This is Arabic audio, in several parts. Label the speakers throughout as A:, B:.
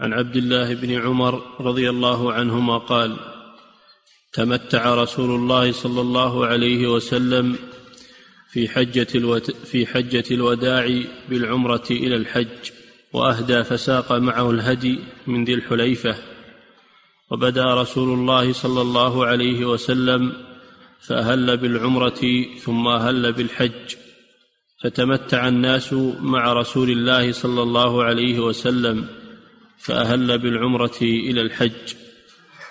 A: عن عبد الله بن عمر رضي الله عنهما قال تمتع رسول الله صلى الله عليه وسلم في حجة, الود... في حجة الوداع بالعمرة إلى الحج وأهدى فساق معه الهدي من ذي الحليفة. وبدا رسول الله صلى الله عليه وسلم فأهل بالعمرة ثم أهل بالحج. فتمتع الناس مع رسول الله صلى الله عليه وسلم فأهل بالعمرة إلى الحج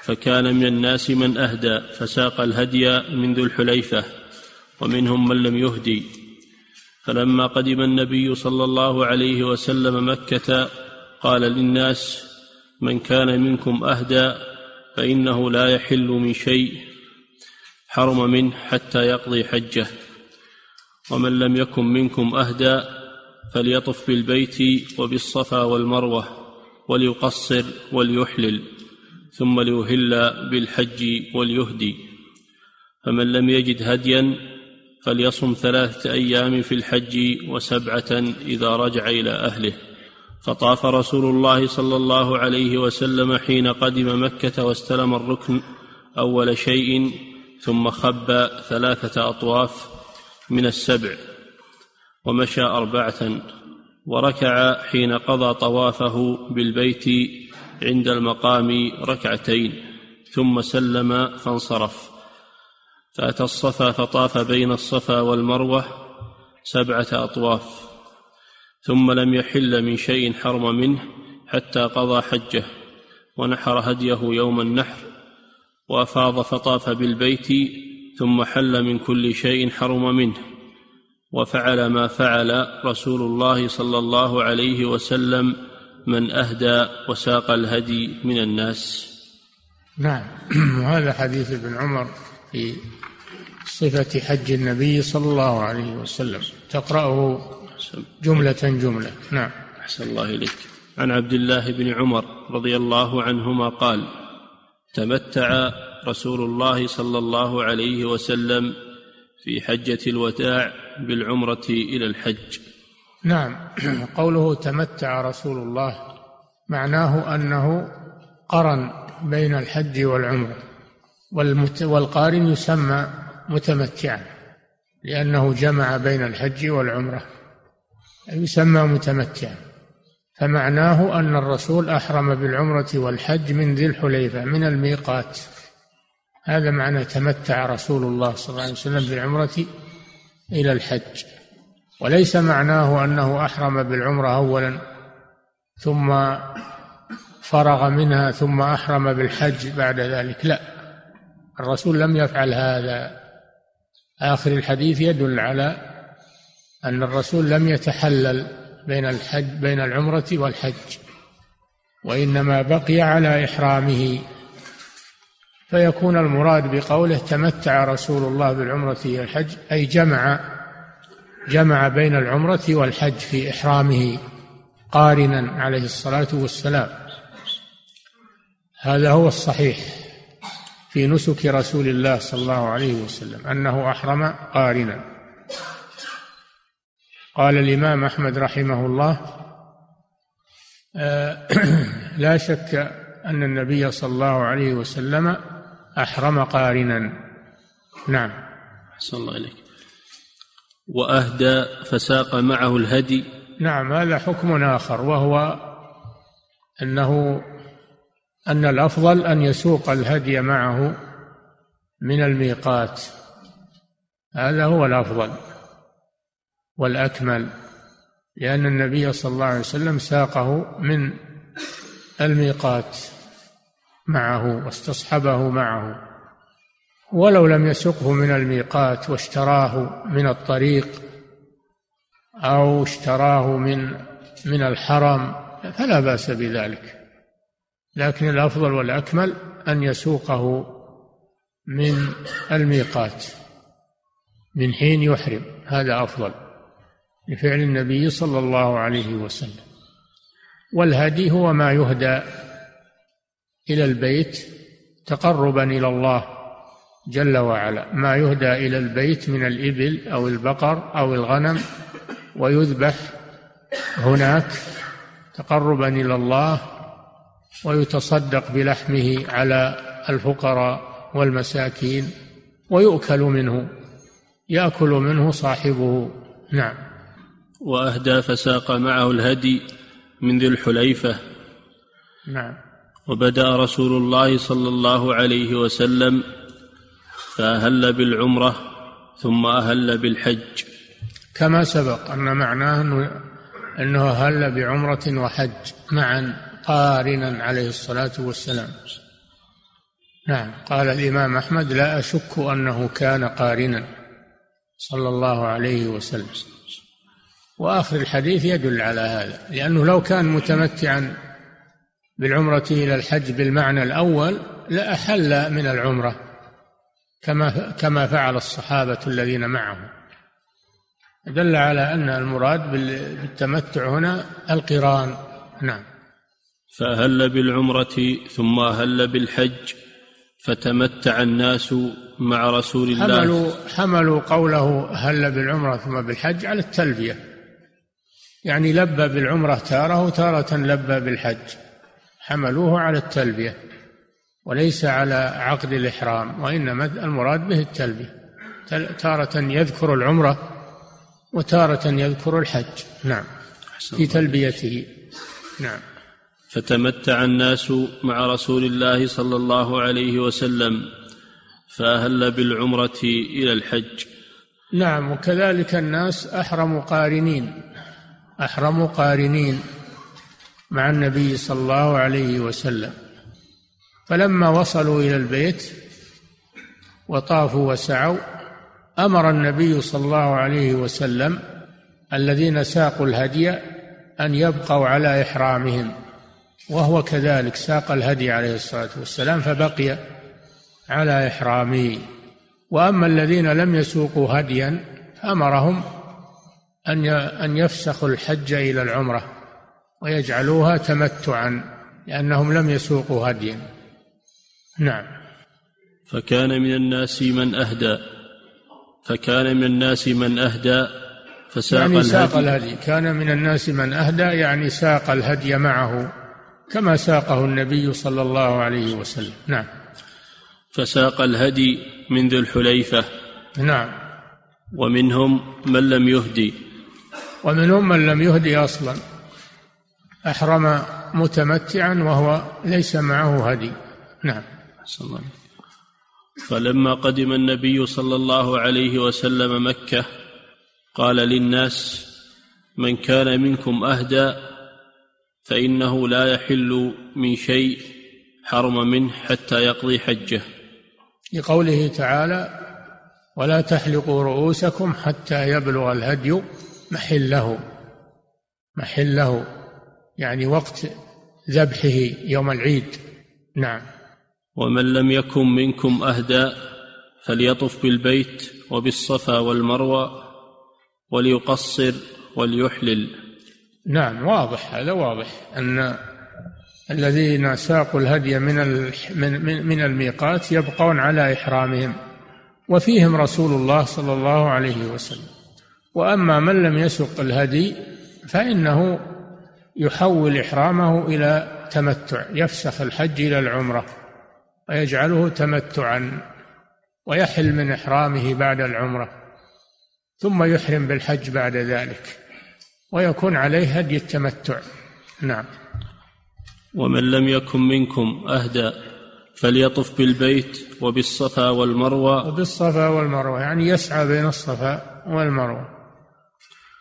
A: فكان من الناس من أهدى فساق الهدي من ذو الحليفة ومنهم من لم يهدي. فلما قدم النبي صلى الله عليه وسلم مكة قال للناس من كان منكم أهدى فإنه لا يحل من شيء حرم منه حتى يقضي حجه. ومن لم يكن منكم أهدى فليطف بالبيت وبالصفا والمروة. وليقصر وليحلل ثم ليهل بالحج وليهدي. فمن لم يجد هديا فليصم ثلاثة أيام في الحج وسبعة إذا رجع إلى أهله. فطاف رسول الله صلى الله عليه وسلم حين قدم مكة واستلم الركن أول شيء ثم خب ثلاثة أطواف من السبع ومشى أربعة. وركع حين قضى طوافه بالبيت عند المقام ركعتين ثم سلم فانصرف. فأتى الصفا فطاف بين الصفا والمروة سبعة أطواف ثم لم يحل من شيء حرم منه حتى قضى حجه ونحر هديه يوم النحر وأفاض فطاف بالبيت ثم حل من كل شيء حرم منه. وفعل ما فعل رسول الله صلى الله عليه وسلم من أهدى وساق الهدي من الناس.
B: نعم. وهذا حديث ابن عمر في صفة حج النبي صلى الله عليه وسلم. تقرأه جملة جملة. نعم.
A: أحسن الله إليك. عن عبد الله بن عمر رضي الله عنهما قال تمتع رسول الله صلى الله عليه وسلم في حجة الوداع بالعمرة إلى الحج.
B: نعم. قوله تمتع رسول الله معناه أنه قرن بين الحج والعمرة والقارن يسمى متمتعا لأنه جمع بين الحج والعمرة يسمى متمتعا. فمعناه أن الرسول أحرم بالعمرة والحج من ذي الحليفة من الميقات. هذا معنى تمتع رسول الله صلى الله عليه وسلم بالعمرة إلى الحج. وليس معناه أنه أحرم بالعمرة أولا ثم فرغ منها ثم أحرم بالحج بعد ذلك. لا الرسول لم يفعل هذا. آخر الحديث يدل على أن الرسول لم يتحلل بين الحج بين العمرة والحج وإنما بقي على إحرامه. فيكون المراد بقوله تمتع رسول الله بالعمرة إلى الحج أي جمع جمع بين العمرة والحج في إحرامه قارنا عليه الصلاة والسلام. هذا هو الصحيح في نسك رسول الله صلى الله عليه وسلم أنه أحرم قارنا. قال الإمام أحمد رحمه الله آه، لا شك أن النبي صلى الله عليه وسلم أحرم قارنا. نعم.
A: أحسن الله إليك. وأهدى فساق معه الهدي.
B: نعم هذا حكم آخر وهو أنه أن الأفضل أن يسوق الهدي معه من الميقات. هذا هو الأفضل والأكمل لأن النبي صلى الله عليه وسلم ساقه من الميقات. معه واستصحبه معه. ولو لم يسقه من الميقات واشتراه من الطريق أو اشتراه من من الحرم فلا بأس بذلك. لكن الأفضل والأكمل أن يسوقه من الميقات من حين يحرم. هذا أفضل لفعل النبي صلى الله عليه وسلم. والهدي هو ما يهدى إلى البيت تقربا إلى الله جل وعلا. ما يهدى إلى البيت من الإبل أو البقر أو الغنم ويذبح هناك تقربا إلى الله ويتصدق بلحمه على الفقراء والمساكين ويؤكل منه يأكل منه صاحبه. نعم.
A: وأهدى فساق معه الهدي من ذي الحليفة.
B: نعم.
A: وبدا رسول الله صلى الله عليه وسلم فأهل بالعمرة ثم أهل بالحج.
B: كما سبق أن معناه انه أهل بعمرة وحج معا قارنا عليه الصلاة والسلام. نعم قال الإمام أحمد لا أشك أنه كان قارنا. صلى الله عليه وسلم. وآخر الحديث يدل على هذا لأنه لو كان متمتعا بالعمرة إلى الحج بالمعنى الأول لاحل من العمرة كما كما فعل الصحابة الذين معه دل على أن المراد بالتمتع هنا القران. نعم.
A: فأهل بالعمرة ثم أهل بالحج فتمتع الناس مع رسول الله.
B: حملوا حملوا قوله هل بالعمرة ثم بالحج على التلبية. يعني لبى بالعمرة تارة وتارة لبى بالحج. حملوه على التلبية وليس على عقد الإحرام وإنما المراد به التلبية. تارة يذكر العمرة وتارة يذكر الحج. نعم. في تلبيته. نعم.
A: فتمتع الناس مع رسول الله صلى الله عليه وسلم فأهل بالعمرة إلى الحج.
B: نعم. وكذلك الناس أحرموا قارنين. أحرموا قارنين. مع النبي صلى الله عليه وسلم. فلما وصلوا إلى البيت وطافوا وسعوا أمر النبي صلى الله عليه وسلم الذين ساقوا الهدي أن يبقوا على إحرامهم وهو كذلك ساق الهدي عليه الصلاة والسلام فبقي على إحرامه. وأما الذين لم يسوقوا هديا فأمرهم أن أن يفسخوا الحج إلى العمرة. ويجعلوها تمتعا لأنهم لم يسوقوا هديا نعم.
A: فكان من الناس من أهدى. فكان من الناس من أهدى فساق
B: يعني
A: الهدي.
B: ساق الهدي. كان من الناس من أهدى يعني ساق الهدي معه كما ساقه النبي صلى الله عليه وسلم. نعم.
A: فساق الهدي من ذي الحليفة.
B: نعم.
A: ومنهم من لم يهدي.
B: ومنهم من لم يهدي أصلا. أحرم متمتعا وهو ليس معه هدي. نعم.
A: صلى الله عليه وسلم. فلما قدم النبي صلى الله عليه وسلم مكة قال للناس من كان منكم أهدى فإنه لا يحل من شيء حرم منه حتى يقضي حجه.
B: لقوله تعالى ولا تحلقوا رؤوسكم حتى يبلغ الهدي محله. محله. يعني وقت ذبحه يوم العيد. نعم.
A: ومن لم يكن منكم أهدى فليطف بالبيت وبالصفا والمروة وليقصر وليحلل.
B: نعم واضح هذا واضح أن الذين ساقوا الهدي من من من الميقات يبقون على إحرامهم وفيهم رسول الله صلى الله عليه وسلم. وأما من لم يسق الهدي فإنه يحول إحرامه إلى تمتع يفسخ الحج إلى العمرة ويجعله تمتعا ويحل من إحرامه بعد العمرة ثم يحرم بالحج بعد ذلك ويكون عليه هدي التمتع. نعم.
A: ومن لم يكن منكم أهدى فليطف بالبيت وبالصفا والمروة.
B: وبالصفا والمروة يعني يسعى بين الصفا والمروة.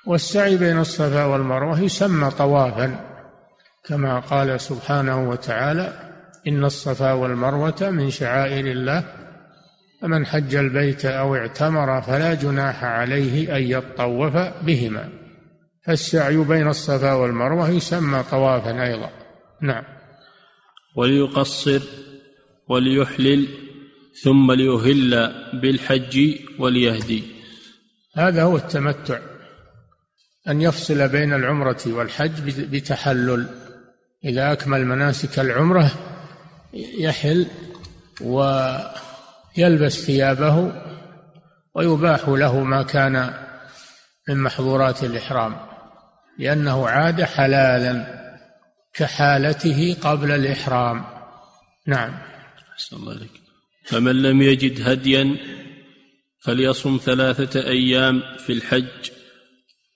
B: والسعي بين الصفا والمروة يسمى طوافا كما قال سبحانه وتعالى إن الصفا والمروة من شعائر الله فمن حج البيت أو اعتمر فلا جناح عليه أن يطوف بهما. فالسعي بين الصفا والمروة يسمى طوافا أيضا. نعم.
A: وليقصر وليحلل ثم ليهل بالحج وليهدي.
B: هذا هو التمتع. أن يفصل بين العمرة والحج بتحلل. إذا أكمل مناسك العمرة يحل ويلبس ثيابه ويباح له ما كان من محظورات الإحرام لأنه عاد حلالا كحالته قبل الإحرام. نعم.
A: الله فمن لم يجد هديا فليصم ثلاثة أيام في الحج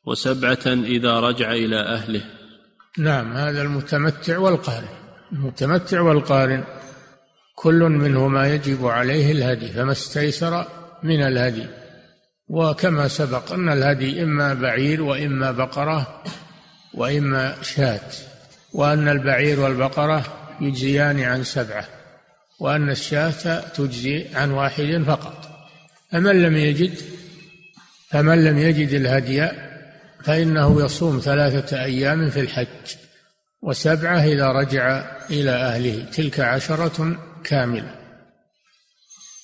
A: وسبعة إذا رجع إلى أهله.
B: نعم هذا المتمتع والقارن. المتمتع والقارن كل منهما يجب عليه الهدي فما استيسر من الهدي. وكما سبق أن الهدي إما بعير وإما بقرة وإما شاة وأن البعير والبقرة يجزيان عن سبعة وأن الشاة تجزي عن واحد فقط. فمن لم يجد فمن لم يجد الهدي فإنه يصوم ثلاثة أيام في الحج وسبعة إذا رجع إلى أهله تلك عشرة كاملة.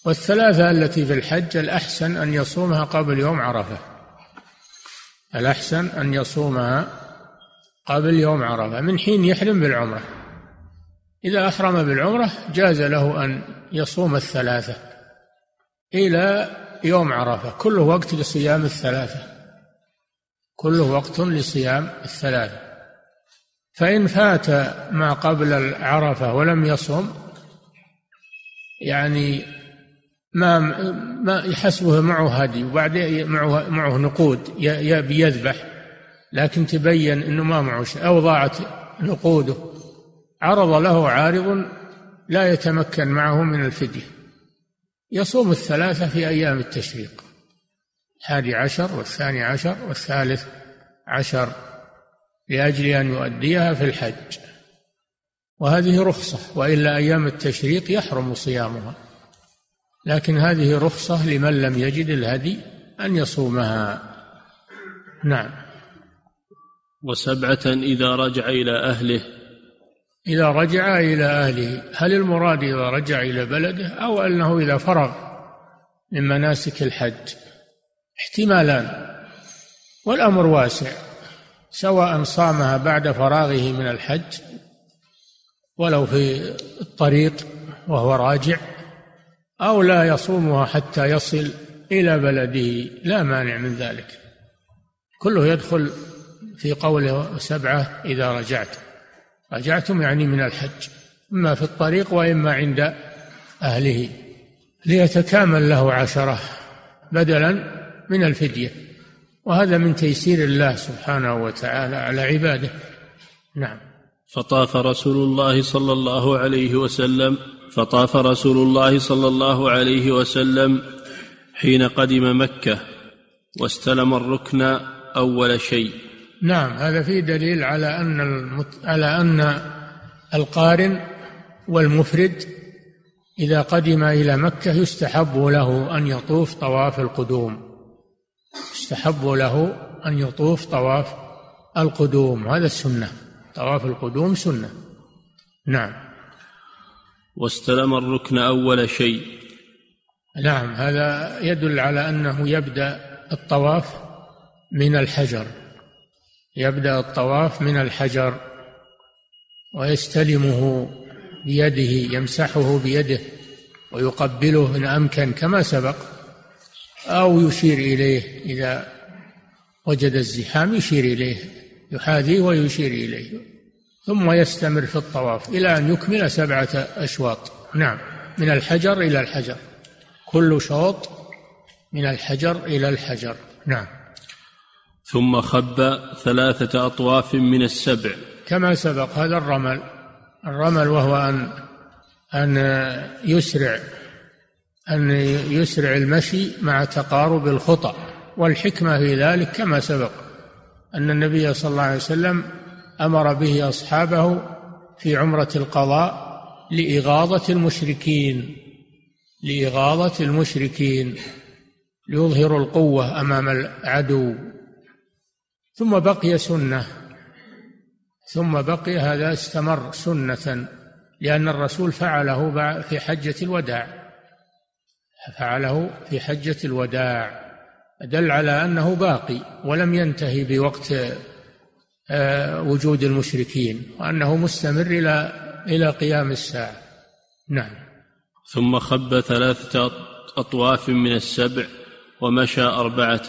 B: والثلاثة التي في الحج الأحسن أن يصومها قبل يوم عرفة. الأحسن أن يصومها قبل يوم عرفة من حين يحرم بالعمرة. إذا أحرم بالعمرة جاز له أن يصوم الثلاثة إلى يوم عرفة كله وقت لصيام الثلاثة. كله وقت لصيام الثلاثة فإن فات ما قبل العرفة ولم يصوم يعني ما ما يحسبه معه هدي وبعدين معه معه نقود يذبح لكن تبين إنه ما معه شيء أو ضاعت نقوده. عرض له عارض لا يتمكن معه من الفدية. يصوم الثلاثة في أيام التشريق. الحادي عشر والثاني عشر والثالث عشر لأجل أن يؤديها في الحج. وهذه رخصة وإلا أيام التشريق يحرم صيامها. لكن هذه رخصة لمن لم يجد الهدي أن يصومها. نعم.
A: وسبعة إذا رجع إلى أهله.
B: إذا رجع إلى أهله هل المراد إذا رجع إلى بلده أو أنه إذا فرغ من مناسك الحج؟ احتمالان والأمر واسع سواء صامها بعد فراغه من الحج ولو في الطريق وهو راجع أو لا يصومها حتى يصل إلى بلده لا مانع من ذلك. كله يدخل في قوله سبعة إذا رجعت. رجعتم يعني من الحج إما في الطريق وإما عند أهله. ليتكامل له عشرة بدلا من الفدية. وهذا من تيسير الله سبحانه وتعالى على عباده. نعم.
A: فطاف رسول الله صلى الله عليه وسلم فطاف رسول الله صلى الله عليه وسلم حين قدم مكة واستلم الركن أول شيء.
B: نعم هذا فيه دليل على أن المت... على أن القارن والمفرد إذا قدم إلى مكة يستحب له أن يطوف طواف القدوم. يستحب له أن يطوف طواف القدوم هذا السنة. طواف القدوم سنة. نعم.
A: واستلم الركن أول شيء.
B: نعم هذا يدل على أنه يبدأ الطواف من الحجر. يبدأ الطواف من الحجر ويستلمه بيده يمسحه بيده ويقبله إن أمكن كما سبق. أو يشير إليه إذا وجد الزحام يشير إليه يحاذيه ويشير إليه ثم يستمر في الطواف إلى أن يكمل سبعة أشواط. نعم من الحجر إلى الحجر. كل شوط من الحجر إلى الحجر. نعم.
A: ثم خب ثلاثة أطواف من السبع.
B: كما سبق هذا الرمل. الرمل وهو أن أن يسرع أن يسرع المشي مع تقارب الخطى والحكمة في ذلك كما سبق أن النبي صلى الله عليه وسلم أمر به أصحابه في عمرة القضاء لإغاظة المشركين لإغاظة المشركين ليظهروا القوة أمام العدو. ثم بقي سنة ثم بقي هذا استمر سنة لأن الرسول فعله في حجة الوداع. فعله في حجة الوداع دل على أنه باقي ولم ينتهي بوقت آه، وجود المشركين وأنه مستمر إلى إلى قيام الساعة. نعم.
A: ثم خب ثلاثة أطواف من السبع ومشى أربعة.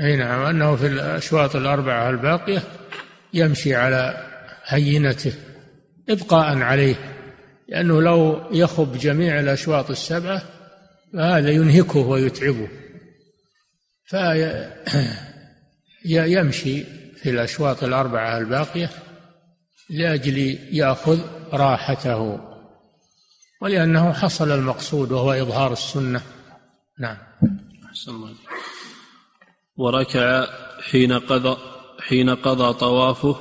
B: أي نعم أنه في الأشواط الأربعة الباقية يمشي على هينته إبقاء عليه لأنه لو يخب جميع الأشواط السبعة فهذا ينهكه ويتعبه. فيمشي في الأشواط الأربعة الباقية لأجل يأخذ راحته. ولأنه حصل المقصود وهو إظهار السنة. نعم. أحسن الله.
A: وركع حين قضى حين قضى طوافه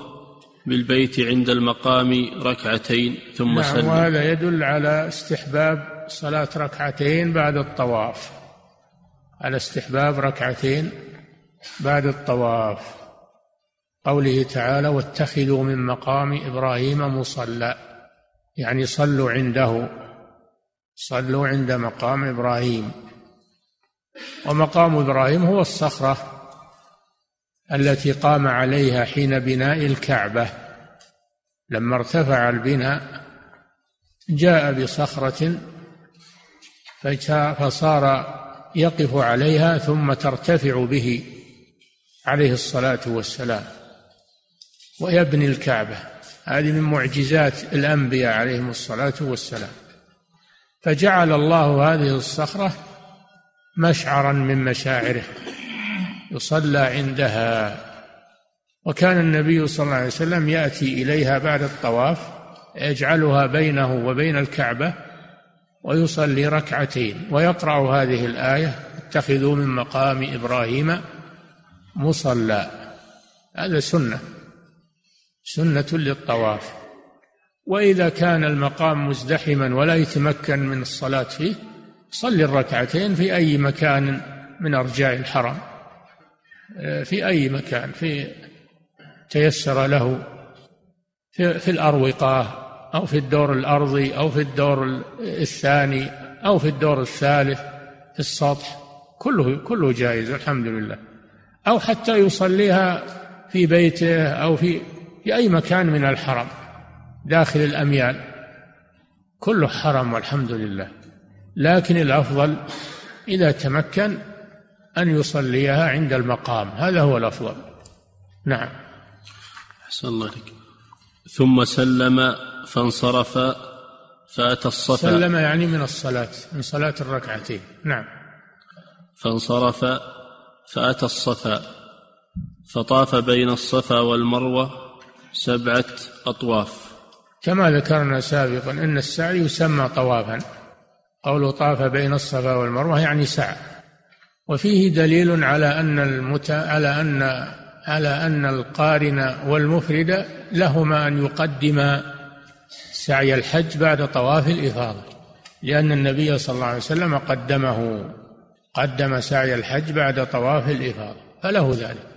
A: بالبيت عند المقام ركعتين ثم
B: نعم سلم. وهذا يدل على استحباب صلاة ركعتين بعد الطواف. على استحباب ركعتين بعد الطواف. قوله تعالى واتخذوا من مقام إبراهيم مصلى. يعني صلوا عنده. صلوا عند مقام إبراهيم. ومقام إبراهيم هو الصخرة التي قام عليها حين بناء الكعبة. لما ارتفع البناء جاء بصخرة فصار يقف عليها ثم ترتفع به عليه الصلاة والسلام. ويبني الكعبة هذه من معجزات الأنبياء عليهم الصلاة والسلام. فجعل الله هذه الصخرة مشعرا من مشاعره يصلى عندها. وكان النبي صلى الله عليه وسلم يأتي إليها بعد الطواف يجعلها بينه وبين الكعبة ويصلي ركعتين. ويقرأ هذه الآية اتخذوا من مقام إبراهيم مصلى. هذا سنة. سنة للطواف. وإذا كان المقام مزدحما ولا يتمكن من الصلاة فيه صلي الركعتين في أي مكان من أرجاء الحرم. في أي مكان في تيسر له في, في الأروقة. أو في الدور الأرضي أو في الدور الثاني أو في الدور الثالث في السطح. كله كله جائز الحمد لله. أو حتى يصليها في بيته أو في في أي مكان من الحرم داخل الأميال. كله حرم والحمد لله. لكن الأفضل إذا تمكن أن يصليها عند المقام. هذا هو الأفضل. نعم.
A: أحسن الله عليك ثم سلم فانصرف فأتى الصفا.
B: سلم يعني من الصلاة من صلاة الركعتين. نعم.
A: فانصرف فأتى الصفا. فطاف بين الصفا والمروة سبعة أطواف.
B: كما ذكرنا سابقا أن السعي يسمى طوافا. قوله طاف بين الصفا والمروة يعني سعى. وفيه دليل على أن المت... على أن على أن القارن والمفرد لهما أن يقدم سعي الحج بعد طواف الإفاضة لأن النبي صلى الله عليه وسلم قدمه قدم سعي الحج بعد طواف الإفاضة فله ذلك.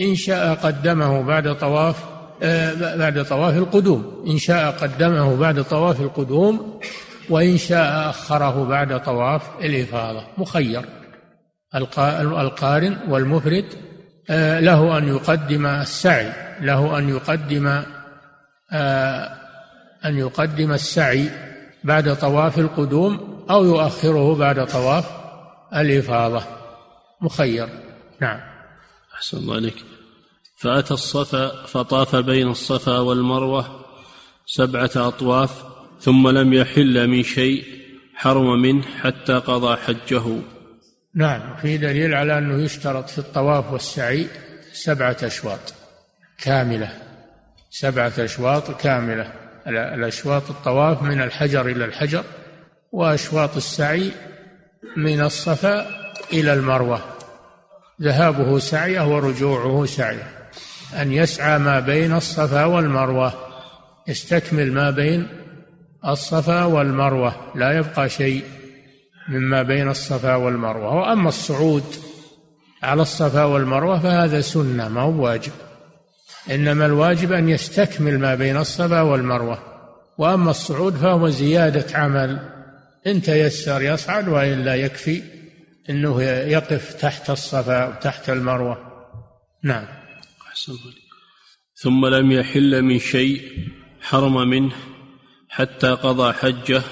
B: إن شاء قدمه بعد طواف آه، بعد طواف القدوم إن شاء قدمه بعد طواف القدوم وإن شاء أخره بعد طواف الإفاضة. مخير. القارن والمفرد آه، له أن يقدم السعي له أن يقدم آه، أن يقدم السعي بعد طواف القدوم أو يؤخره بعد طواف الإفاضة. مخير. نعم.
A: أحسن الله عليك. فأتى الصفا فطاف بين الصفا والمروة سبعة أطواف ثم لم يحل من شيء حرم منه حتى قضى حجه.
B: نعم. في دليل على أنه يشترط في الطواف والسعي سبعة أشواط كاملة. سبعة أشواط كاملة. الأشواط الطواف من الحجر إلى الحجر وأشواط السعي من الصفا إلى المروة. ذهابه سعيه ورجوعه سعيه. أن يسعى ما بين الصفا والمروة. يستكمل ما بين الصفا والمروة. لا يبقى شيء مما بين الصفا والمروة. وأما الصعود على الصفا والمروة فهذا سنة ما هو واجب. إنما الواجب أن يستكمل ما بين الصفا والمروة وأما الصعود فهو زيادة عمل إن تيسر يصعد وإلا يكفي أنه يقف تحت الصفا وتحت المروة. نعم. أحسن
A: ثم لم يحل من شيء حرم منه حتى قضى حجه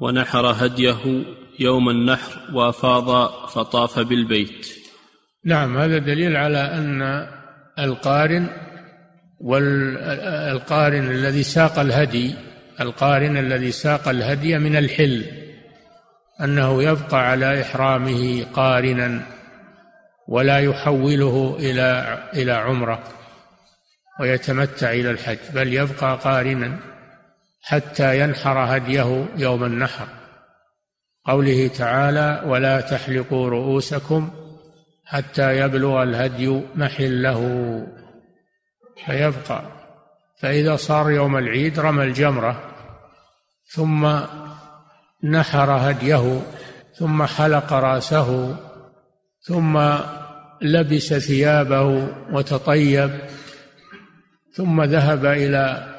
A: ونحر هديه يوم النحر وأفاض فطاف بالبيت.
B: نعم هذا دليل على أن القارن والقارن الذي ساق الهدي القارن الذي ساق الهدي من الحل أنه يبقى على إحرامه قارنا ولا يحوله إلى إلى عمرة ويتمتع إلى الحج بل يبقى قارنا حتى ينحر هديه يوم النحر. قوله تعالى ولا تحلقوا رؤوسكم حتى يبلغ الهدي محله. فيبقى. فإذا صار يوم العيد رمى الجمرة ثم نحر هديه ثم حلق رأسه ثم لبس ثيابه وتطيب ثم ذهب إلى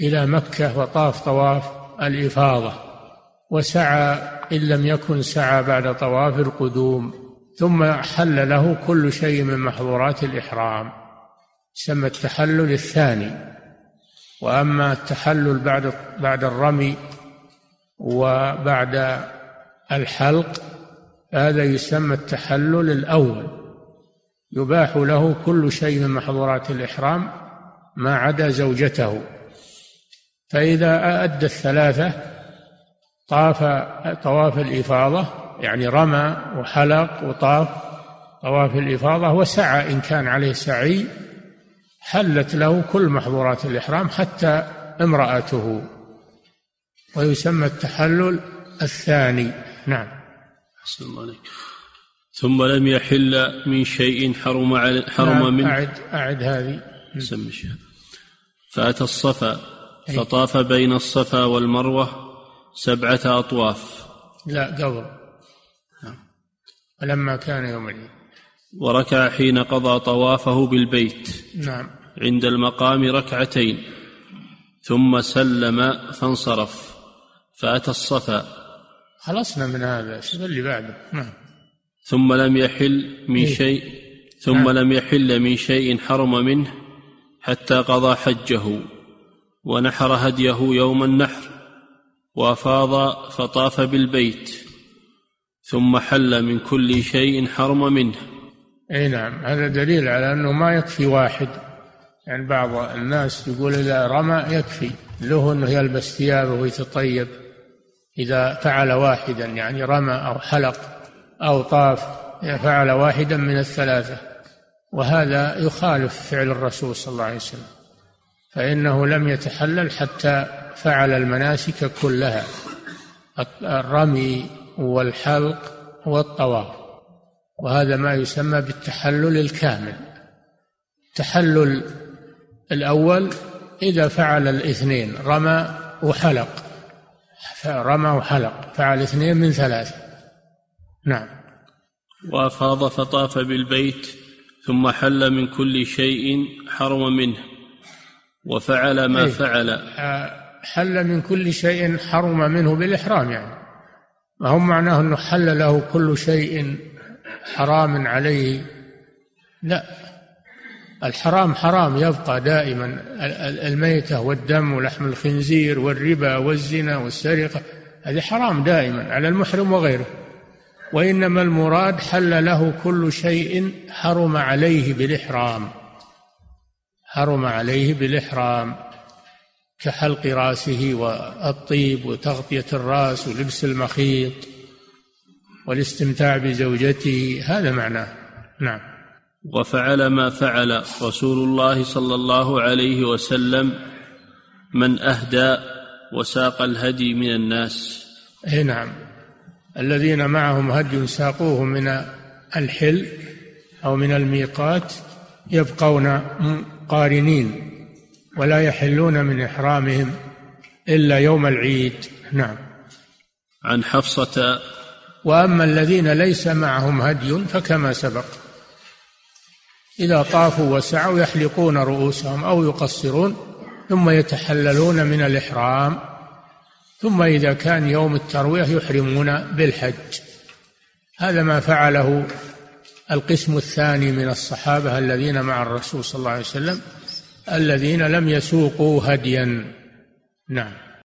B: إلى مكة وطاف طواف الإفاضة وسعى إن لم يكن سعى بعد طواف القدوم ثم حل له كل شيء من محظورات الإحرام. سمى التحلل الثاني. وأما التحلل بعد بعد الرمي وبعد الحلق هذا يسمى التحلل الأول. يباح له كل شيء من محظورات الإحرام ما عدا زوجته. فإذا أدى الثلاثة طاف طواف الإفاضة يعني رمى وحلق وطاف طواف الإفاضة وسعى إن كان عليه سعي حلت له كل محظورات الإحرام حتى امرأته ويسمى التحلل الثاني. نعم.
A: أحسن الله عليك. ثم لم يحل من شيء حرم على حرم
B: نعم
A: منه.
B: أعد أعد هذه.
A: سمي فأتى الصفا. فطاف بين الصفا والمروة سبعة أطواف.
B: لا قبل. ولما كان يوم العيد.
A: وركع حين قضى طوافه بالبيت
B: نعم.
A: عند المقام ركعتين ثم سلم فانصرف فأتى الصفا.
B: خلصنا من هذا شوف اللي بعده؟ نعم.
A: ثم لم يحل من
B: إيه.
A: شيء ثم
B: نعم.
A: لم يحل من شيء حرم منه حتى قضى حجه ونحر هديه يوم النحر وأفاض فطاف بالبيت ثم حل من كل شيء حرم منه.
B: إي نعم هذا دليل على أنه ما يكفي واحد. يعني بعض الناس يقول إذا رمى يكفي له أنه يلبس ثيابه ويتطيب. إذا فعل واحدا يعني رمى أو حلق أو طاف فعل واحدا من الثلاثة. وهذا يخالف فعل الرسول صلى الله عليه وسلم. فإنه لم يتحلل حتى فعل المناسك كلها. الرمي والحلق والطواف. وهذا ما يسمى بالتحلل الكامل. التحلل الأول إذا فعل الاثنين رمى وحلق. رمى وحلق فعل اثنين من ثلاثة نعم.
A: وأفاض فطاف بالبيت ثم حل من كل شيء حرم منه وفعل ما
B: إيه.
A: فعل.
B: آه، حل من كل شيء حرم منه بالإحرام يعني. ما هو معناه أنه حل له كل شيء حرام عليه. لا الحرام حرام يبقى دائما الميتة والدم ولحم الخنزير والربا والزنا والسرقة هذه حرام دائما على المحرم وغيره. وإنما المراد حل له كل شيء حرم عليه بالإحرام. حرم عليه بالإحرام كحلق رأسه والطيب وتغطية الرأس ولبس المخيط. والاستمتاع بزوجته هذا معناه. نعم.
A: وفعل ما فعل رسول الله صلى الله عليه وسلم من أهدى وساق الهدي من الناس.
B: اي نعم. الذين معهم هدي ساقوه من الحل أو من الميقات يبقون قارنين ولا يحلون من إحرامهم إلا يوم العيد. نعم.
A: عن حفصة
B: وأما الذين ليس معهم هدي فكما سبق. إذا طافوا وسعوا يحلقون رؤوسهم أو يقصرون ثم يتحللون من الإحرام. ثم إذا كان يوم التروية يحرمون بالحج. هذا ما فعله القسم الثاني من الصحابة الذين مع الرسول صلى الله عليه وسلم الذين لم يسوقوا هديا. نعم.